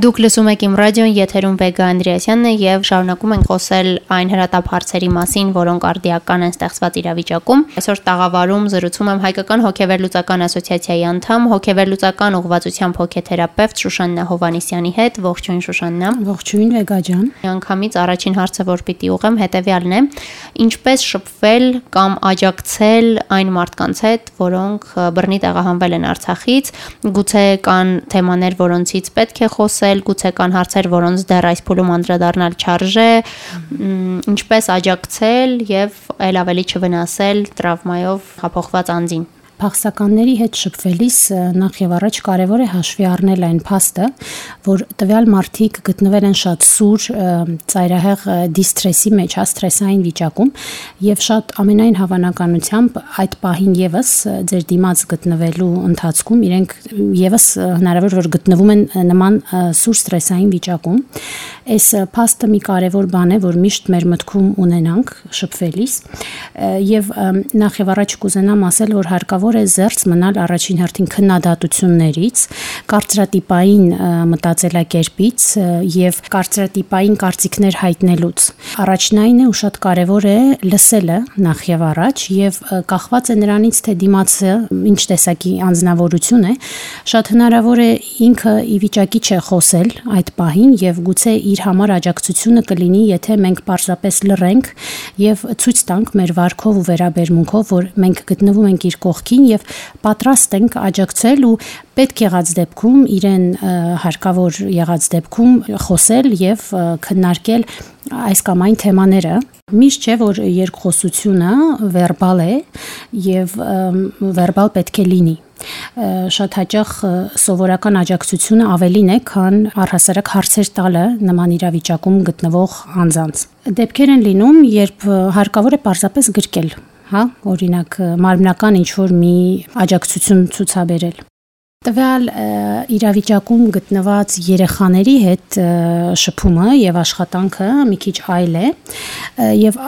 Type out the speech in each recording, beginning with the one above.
Դուք լսում եք իմ ռադիոն, եթերում Վեգա Անդրեասյանն է եւ շարունակում ենք խոսել այն հրատապ հարցերի մասին, որոնք արդիական են ստեղծված իրավիճակում։ Այսօր տաղավարում զրուցում եմ հայկական հոգեվերլուծական ասոցիացիայի անդամ, հոգեվերլուծական ուղղվածությամբ հոգեթերապևտ Շուշաննա Հովանիսյանի հետ։ Ողջույն Շուշաննա։ Ողջույն Վեգա ջան։ Միանգամից առաջին հարցը, որ պիտի ուղեմ, հետեւյալն է. ինչպես շփվել կամ աջակցել այն մարդկանց հետ, որոնք բռնի տեղահանվել են Արցախից, գուցե կան թեմաներ, որոնցից պետք է խոսել խոսել, գուցե կան հարցեր, որոնց դեռ այս փուլում անդրադառնալ չարժե, ինչպես աջակցել եւ այլ ավելի չվնասել տրավմայով հապողված անձին փախստականների հետ շփվելիս նախ եւ առաջ կարեւոր է հաշվի առնել այն փաստը, որ տվյալ մարդիկ գտնվել են շատ սուր ծայրահեղ դիստրեսի մեջ, հա ստրեսային վիճակում եւ շատ ամենայն հավանականությամբ այդ պահին եւս ձեր դիմաց գտնվելու ընթացքում իրենք եւս հնարավոր որ գտնվում են նման սուր ստրեսային վիճակում այս փաստը մի կարևոր բան է, որ միշտ մեր մտքում ունենանք շփվելիս եւ նախ եւ առաջ կուզենամ ասել, որ հարկավոր է զերծ մնալ առաջին հերթին քննադատություններից, կարծրատիպային մտածելակերպից եւ կարծրատիպային կարծիքներ հայտնելուց։ Առաջնային է ու շատ կարևոր է լսելը նախ եւ առաջ եւ կախված է նրանից թե դիմացը ինչ տեսակի անznավորություն է, շատ հնարավոր է ինքը ի վիճակի չէ խոսել այդ պահին եւ գուցե իր համար աջակցությունը կլինի, եթե մենք պարզապես լռենք եւ ցույց տանք մեր վարքով ու վերաբերմունքով, որ մենք գտնվում ենք իր կողքին եւ պատրաստ ենք աջակցել ու պետք եղած դեպքում իրեն հարկավոր եղած դեպքում խոսել եւ քննարկել այս կամ այն թեմաները միշտ չէ որ երկխոսությունը վերբալ է եւ վերբալ պետք է լինի շատ հաճախ սովորական աջակցությունը ավելին է, քան առհասարակ հարցեր տալը նման իրավիճակում գտնվող անձանց։ Դեպքեր են լինում, երբ հարկավոր է պարզապես գրկել, հա, օրինակ մարմնական ինչ որ մի աջակցություն ցուցաբերել Տվյալ իրավիճակում գտնված երեխաների հետ շփումը եւ աշխատանքը մի քիչ այլ է եւ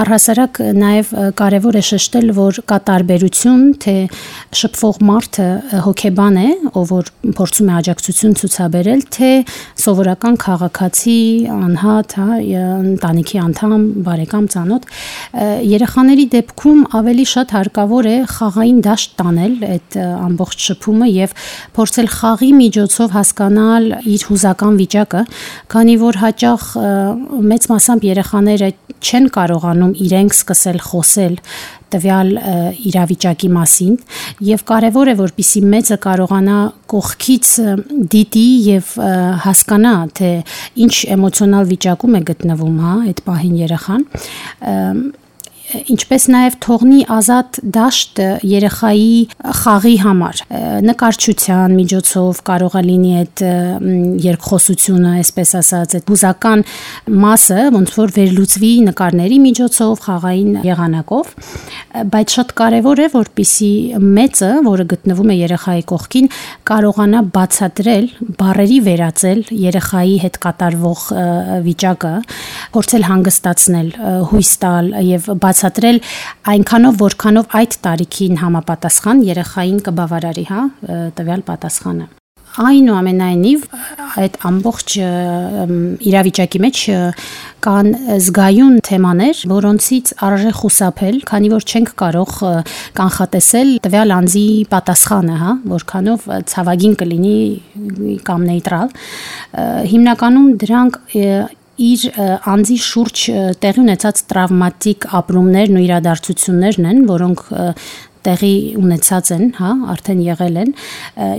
առհասարակ նաեւ կարեւոր է շեշտել, որ կա տարբերություն, թե շփվող մարդը հոգեբան է, ով որ փորձում է աջակցություն ցուցաբերել, թե սովորական քաղաքացի, անհատ, հա, ընտանիքի անդամ, բարեկամ, ծանոթ։ Երեխաների դեպքում ավելի շատ հարկավոր է խաղային դաշտ տանել այդ ամբողջ շփումը եւ փորձել խաղի միջոցով հասկանալ իր հուզական վիճակը, քանի որ հաճախ մեծ մասամբ երեխաները չեն կարողանում իրենք սկսել խոսել տվյալ իրավիճակի մասին եւ կարեւոր է որպիսի մեծը կարողանա կողքից դիտի եւ հասկանա թե ինչ էմոցիոնալ վիճակում է գտնվում, հա, այդ պահին երեխան ինչպես նաև թողնի ազատ դաշտ երեխայի խաղի համար նկարչության միջոցով կարող է լինի այդ երկխոսությունը, այսպես ասած, այդ հուզական մասը ոնց որ վերլուծվի նկարների միջոցով, խաղային եղանակով, բայց շատ կարևոր է որպիսի մեծը, որը գտնվում է երեխայի կողքին, կարողանա բացատրել, բարերի վերածել երեխայի հետ կատարվող վիճակը, փորձել հանգստացնել, հույս տալ եւ բաց բացատրել այնքանով, որքանով այդ տարիքին համապատասխան երեխային կբավարարի, հա, տվյալ պատասխանը այնուամենայնիվ այդ ամբողջ իրավիճակի մեջ կան զգայուն թեմաներ, որոնցից արժե խուսափել, քանի որ չենք կարող կանխատեսել տվյալ անձի պատասխանը, հա, որքանով ցավագին կլինի կամ նեյտրալ։ Հիմնականում դրանք իր անձի շուրջ տեղի ունեցած տրավմատիկ ապրումներն ու իրադարձություններն են, որոնք տեղի ունեցած են, հա, արդեն եղել են,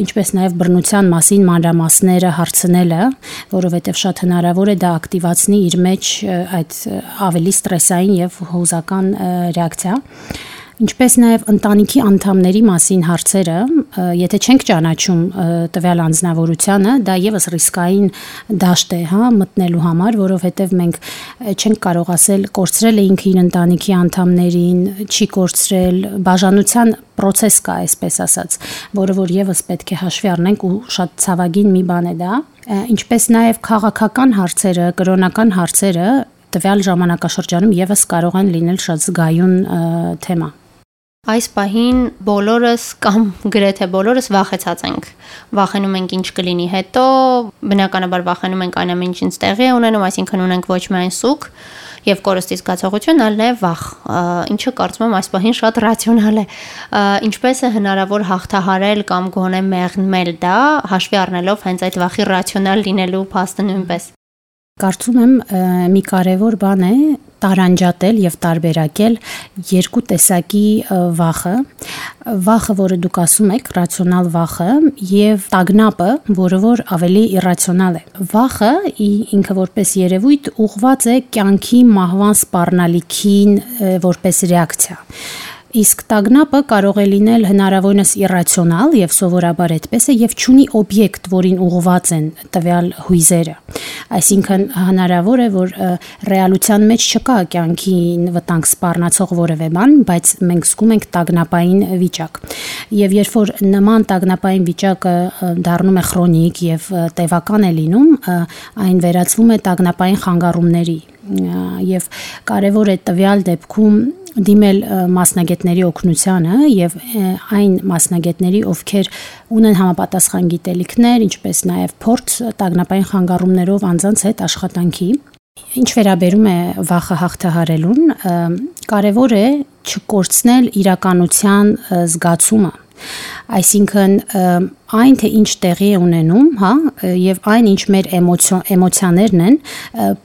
ինչպես նաև բռնության մասին մանրամասները հարցնելը, որովհետև շատ հնարավոր է դա ակտիվացնի իր մեջ այդ ավելի ստրեսային եւ հուզական ռեակցիա ինչպես նաև ընտանիքի անդամների մասին հարցերը, եթե չենք ճանաչում տվյալ անձնավորությունը, դա եւս ռիսկային դաշտ է, հա, մտնելու համար, որովհետև մենք չենք կարող ասել կորցրել է ինքը իր ընտանիքի անդամներին, չի կորցրել, բաժանության process կա, այսպես ասած, որը որ եւս պետք է հաշվի առնենք ու շատ ցավագին մի բան է դա, ինչպես նաև քաղաքական հարցերը, կրոնական հարցերը տվյալ ժամանակաշրջանում եւս կարող են լինել շատ զգայուն թեմա Այս պահին բոլորս կամ գրեթե բոլորս վախեցած ենք։ Վախենում ենք ինչ կլինի հետո, բնականաբար վախենում ենք այն ամենից ինչ տեղի ունենում, այսինքն ունենք ոչ միայն սուկ եւ կորստի զգացողություն, այլ նաեւ վախ, ինչը կարծում եմ այս պահին շատ ռացիոնալ է։ Ինչպես է հնարավոր հաղթահարել կամ գոնե մեղմել դա, հաշվի առնելով հենց այդ վախի ռացիոնալ լինելու փաստը նույնպես։ Կարծում եմ մի կարևոր բան է տարանջատել եւ տարբերակել երկու տեսակի վախը վախը որը դուք ասում եք ռացիոնալ վախը եւ տագնապը որը որ ավելի իրացիոնալ է վախը ինքը որպես երևույթ ուղված է կյանքի մահվան սպառնալիքին որպես ռեակցիա Իսկ տագնապը կարող է լինել հնարավորինս իրացիոնալ եւ սովորաբար այդպես է եւ ճունի օբյեկտ, որին ուղղված են տվյալ հույզերը։ Այսինքն հնարավոր է, որ ռեալության մեջ չկա կյանքին վտանգ սպառնացող որևէ բան, բայց մենք զգում ենք տագնապային վիճակ։ Եվ երբ որ նման տագնապային վիճակը դառնում է քրոնիկ եւ տևական է լինում, այն վերածվում է տագնապային խանգարումների եւ կարեւոր է տվյալ դեպքում դիմել մասնագետների օգնությանը եւ այն մասնագետների, ովքեր ունեն համապատասխան գիտելիքներ, ինչպես նաեւ փորձ տագնապային խանգարումներով անձանց հետ աշխատանքի Ինչ վերաբերում է վախը հաղթահարելուն, կարևոր է չկորցնել իրականության զգացումը Այսինքն այն թե ինչ տեղի է ունենում, հա, եւ այն ինչ մեր էմոցիա էմոցիաներն են,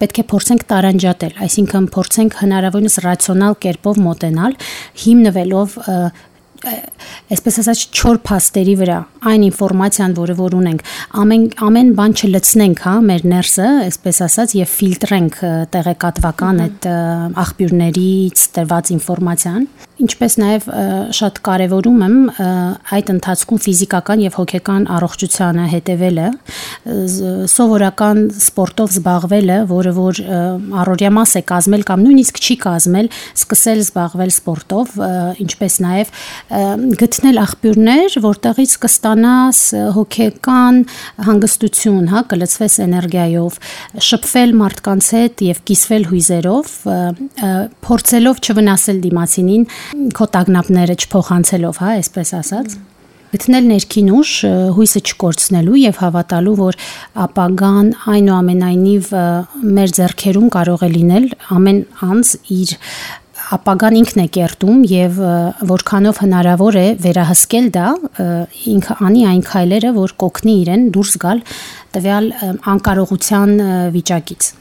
պետք է փորձենք տարանջատել, այսինքն փորձենք հնարավորինս ռացիոնալ կերպով մոտենալ, հիմնվելով այսպես ասած չոր փաստերի վրա այն ինֆորմացիան, որը որ ունենք, ամեն ամեն բան չլցնենք, հա, մեր ներսը, այսպես ասած, եւ ֆիլտրենք տեղեկատվական այդ աղբյուրներից տրված ինֆորմացիան, ինչպես նաեւ շատ կարեւորում եմ այդ ընթացքում ֆիզիկական եւ հոգեկան առողջությանը հետևելը, սովորական սպորտով զբաղվելը, որը որ առօրյա մաս է կազմել կամ նույնիսկ չի կազմել, սկսել զբաղվել սպորտով, ինչպես նաեւ գտնել աղբյուրներ, որտեղից կստանաս հոգեկան հանգստություն, հա, կլցվես էներգիայով, շփվել մարդկանց հետ եւ կիսվել հույզերով, փորձելով չվնասել դիմացինին քո տագնապները չփոխանցելով, հա, այսպես ասած։ mm -hmm գտնել ներքին ուժ հույսը չկորցնելու եւ հավատալու որ ապագան այնուամենայնիվ մեր ձեռքերում կարող է լինել ամեն անձ իր ապագան ինքն է կերտում եւ որքանով հնարավոր է վերահսկել դա ինքը անի այն քայլերը որ կոգնի իրեն դուրս գալ տվյալ անկարողության վիճակից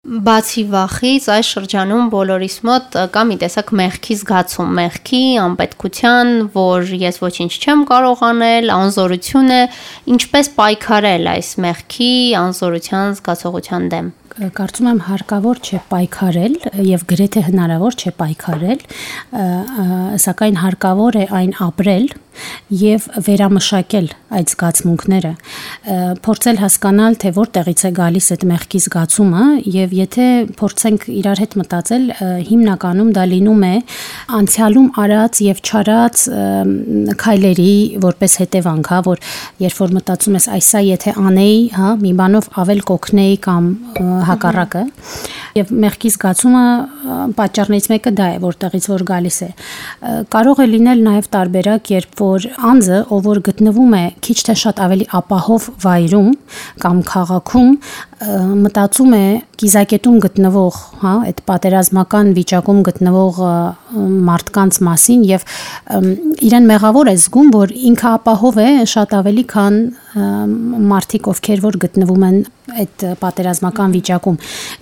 Բացի վախից այս շրջանում բոլորիս մոտ կա մի տեսակ մեղքի զգացում, մեղքի, անպետքության, որ ես ոչինչ չեմ կարող անել, անզորություն է, ինչպես պայքարել այս մեղքի, անզորության զգացողության դեմ կարծում եմ հարկավոր չէ պայքարել եւ գրեթե հնարավոր չէ պայքարել, սակայն հարկավոր է այն ապրել եւ վերամշակել այդ զգացմունքները, փորձել հասկանալ, թե որտեղից է գալիս այդ մեղքի զգացումը եւ եթե փորձենք իրար հետ մտածել, հիմնականում դա լինում է անցյալում արած եւ չարած քայլերի որպես հետևանք, հա, որ երբ որ մտածում ես այսա եթե անեի, հա, մի բանով ավել կոգնեի կամ հակառակը եւ մեղքի զգացումը պատճառներից մեկը դա է որտեղից որ գալիս է կարող է լինել նաեւ տարբերակ երբ որ անձը ով որ գտնվում է քիչ թե շատ ավելի ապահով վայրում կամ քաղաքում մտածում է կիզակետում գտնվող, հա, այդ պատերազմական վիճակում գտնվող մարդկանց մասին եւ իրեն մեղավոր է զգում, որ ինքը ապահով է շատ ավելի քան մարդիկ, ովքեր որ գտնվում են այդ պատերազմական վիճակում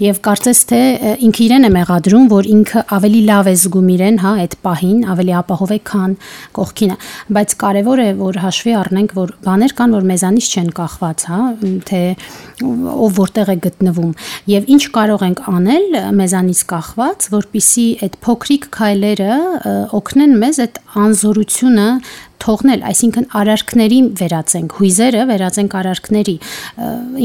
եւ կարծես թե ինքը իրեն է մեղադրում, որ ինքը ավելի լավ է զգում իրեն, հա, այդ պահին, ավելի ապահով է քան կողքինը, բայց կարեւոր է որ հաշվի առնենք, որ բաներ կան, որ մեզանից չեն կախված, հա, թե ով որտեղ է գտնվում եւ ինչ կարող ենք անել մեզանից կախված, որpիսի այդ փոքրիկ քայլերը օգնեն մեզ այդ անզորությունը թողնել, այսինքն արարքների վերածենք, հույզերը վերածենք արարքների։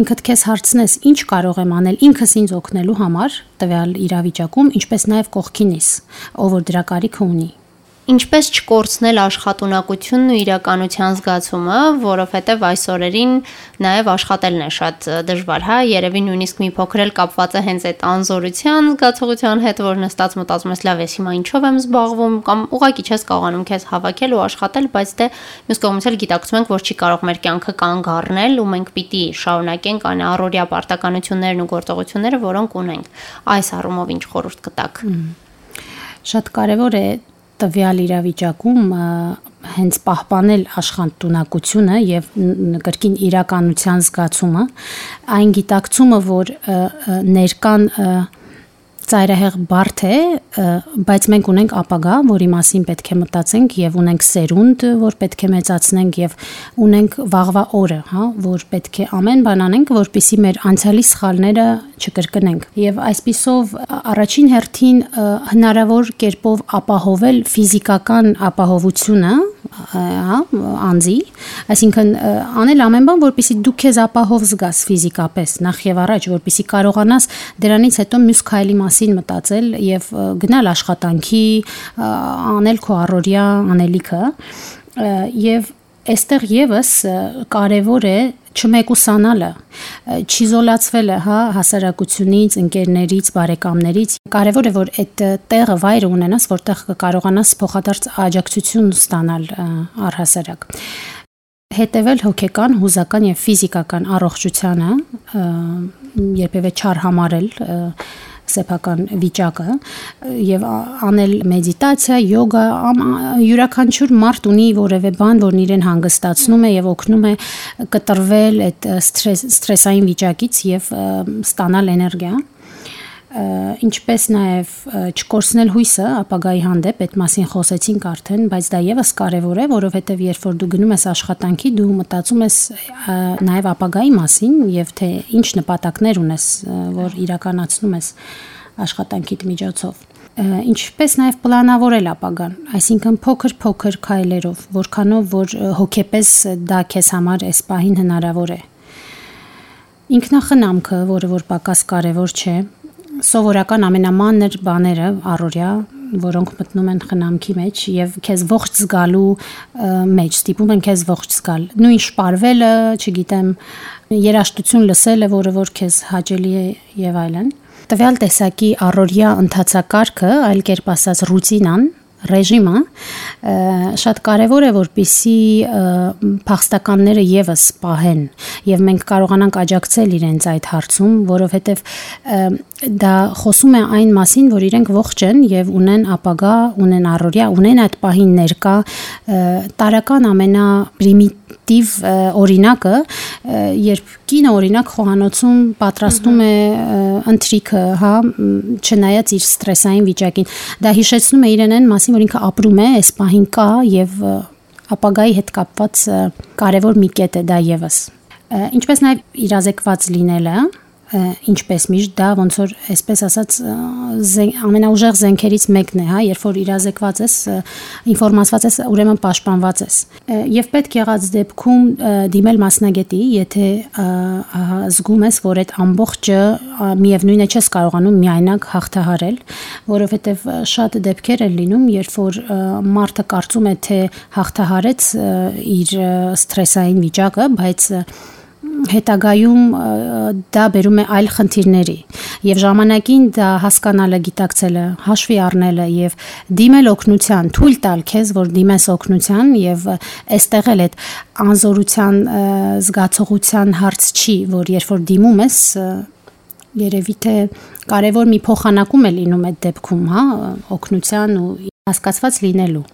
Ինքդ քեզ հարցնես, ինչ կարող եմ անել ինքս ինձ օգնելու համար տվյալ իրավիճակում, ինչպես նաև կողքինիս, ով որ դրա կարիքը ունի։ Ինչպես չկորցնել աշխատունակությունն ու իրականության զգացումը, որովհետև այս օրերին նաև աշխատելն է շատ դժվար, հա, երևի նույնիսկ մի փոքր էլ կապված է հենց այդ անզորության զգացողության հետ, որ նստած մտածում ես, լավ, ես հիմա ինչով եմ զբաղվում կամ ուղակի չես կարողանում քեզ հավաքել ու աշխատել, բայց դե մյուս կողմից էլ գիտակցում ենք, որ չի կարող մեր կյանքը կանգ առնել ու մենք պիտի շարունակենք այն առօրյա պարտականություններն ու գործողությունները, որոնք ունենք։ Այս առումով ինչ խորհուրդ կտաք։ Շատ կարևոր է տվյալ իրավիճակում հենց պահպանել աշխատունակությունը եւ կրկին իրականության զգացումը, այն գիտակցումը, որ ներկան ծայրահեղ բարդ է, բայց մենք ունենք ապագա, որի մասին պետք է մտածենք եւ ունենք սերունդ, որ պետք է մեծացնենք եւ ունենք վաղվա օրը, հա, որ պետք է ամեն բան անենք, որպիսի մեր անցյալի սխալները չկրկնենք։ Եվ այսпիսով առաջին հերթին հնարավոր կերպով ապահովել ֆիզիկական ապահովությունը, հա, անձի, այսինքն անել ամեն բան, որպիսի դու քեզ ապահով զգաս ֆիզիկապես, նախ եւ առաջ, որպիսի կարողանաս դրանից հետո մյուս քայլի մասին մտածել եւ գնալ աշխատանքի, անել քո առօրյա անելիքը եւ այստեղ եւս կարեւոր է չմեկուսանալը, չիզոլացվելը, հա, հասարակությունից, ընկերներից, բարեկամներից։ Կարևոր է որ այդ տեղը վայրը ունենաս, որտեղ կարողանաս փոխադարձ աջակցություն ստանալ առհասարակ հետևել հոգեկան, հուզական եւ ֆիզիկական առողջությանը, երբևէ չար համարել սեփական վիճակը եւ անել մեդիտացիա, յոգա, յուրաքանչյուր մարդ ունի որևէ բան, որն իրեն հանգստացնում է եւ օգնում է կտրվել այդ ստրես, ստրեսային վիճակից եւ ստանալ էներգիա ինչպես նաև չկորցնել հույսը ապագայի հանդեպ, այդ մասին խոսեցինք արդեն, բայց դա եւս կարեւոր է, որովհետեւ երբ որ դու գնում ես աշխատանքի, դու մտածում ես նաև ապագայի մասին եւ թե ինչ նպատակներ ունես, որ իրականացնում ես աշխատանքիդ միջոցով ինչպես նաև պլանավորել ապագան, այսինքն փոքր-փոքր քայլերով, որքանով որ հոգեպես դա քեզ համար այս պահին հնարավոր է։ Ինքնախնամքը, որը որ պակաս կարևոր չէ, սովորական ամենամանր բաները առօրյա որոնք մտնում են խնամքի մեջ եւ քեզ ողջ զգալու մեջ ստիպում են քեզ ողջ զգալ նույն շպարվելը չգիտեմ երաշտություն լսելը որը որ քեզ հաճելի է եւ այլն տվյալ տեսակի առօրյա ընթացակարգը այլ կերպ ասած ռուտինան ռեժիմը շատ կարևոր է որպիսի փախստականները եւս պահեն եւ մենք կարողանանք աջակցել իրենց այդ հարցում, որովհետեւ դա խոսում է այն մասին, որ իրենք ողջ են եւ ունեն ապագա, ունեն առօրյա, ունեն այդ պահին ներկա տարական ամենա պրիմիտ տիվ օրինակը, երբ կինը օրինակ խոհանոցում պատրաստում է ընթրիքը, հա, չնայած իր ստրեսային վիճակին, դա հիշեցնում է իրեն այն մասին, որ ինքը ապրում է, այս պահին կա եւ ապագայի հետ կապված կարևոր մի կետ է դա եւս։ Ինչպես նաեւ իրազեկված լինելը, ինչպես միշտ դա ոնց որ այսպես ասած ամենաուժեղ զենքերից մեկն է, հա, երբ որ իրազեկված ես, ինֆորմացված ես, ուրեմն պաշտպանված ես։ Եվ պետք եղած դեպքում դիմել մասնագետի, եթե զգում ես, որ այդ ամբողջը միևնույնն է չես կարողանում միայնակ հաղթահարել, որովհետև շատ դեպքեր են լինում, երբ որ մարդը կարծում է, թե հաղթահարեց իր ստրեսային վիճակը, բայց հետագայում դա բերում է այլ խնդիրների եւ ժամանակին դա հասկանալը, գիտակցելը, հաշվի առնելը եւ դիմել օգնության, թույլ տալ քեզ, որ դիմես օգնության եւ այստեղ էլ այդ անզորության զգացողության հարց չի, որ երբ որ դիմում ես երևի թե կարևոր մի փոխանակում է լինում այդ դեպքում, հա, օգնության ու հասկացված լինելու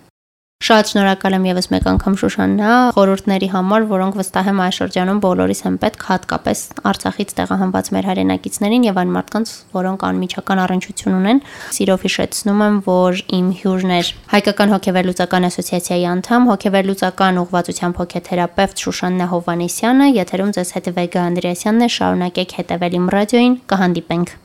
Շատ շնորհակալ եմ եւս մեկ անգամ Շուշաննա խորհուրդների համար, որոնք վստահ եմ այս շրջանում բոլորիս են պետք, հատկապես Արցախից տեղահանված մեր հայրենակիցներին եւ այն մարդկանց, որոնք անմիջական առնչություն ունեն։ Սիրով հիշեցնում եմ, որ իմ հյուրն էր Հայկական հոգեվերլուծական ասոցիացիայի անդամ, հոգեվերլուծական ուղղվածությամբ հոգեթերապևտ Շուշաննա Հովանեսյանը, եթերում ձեզ հետ Վեգա Անդրեասյանն է, շարունակեք հետևել իմ ռադիոին, կհանդիպենք։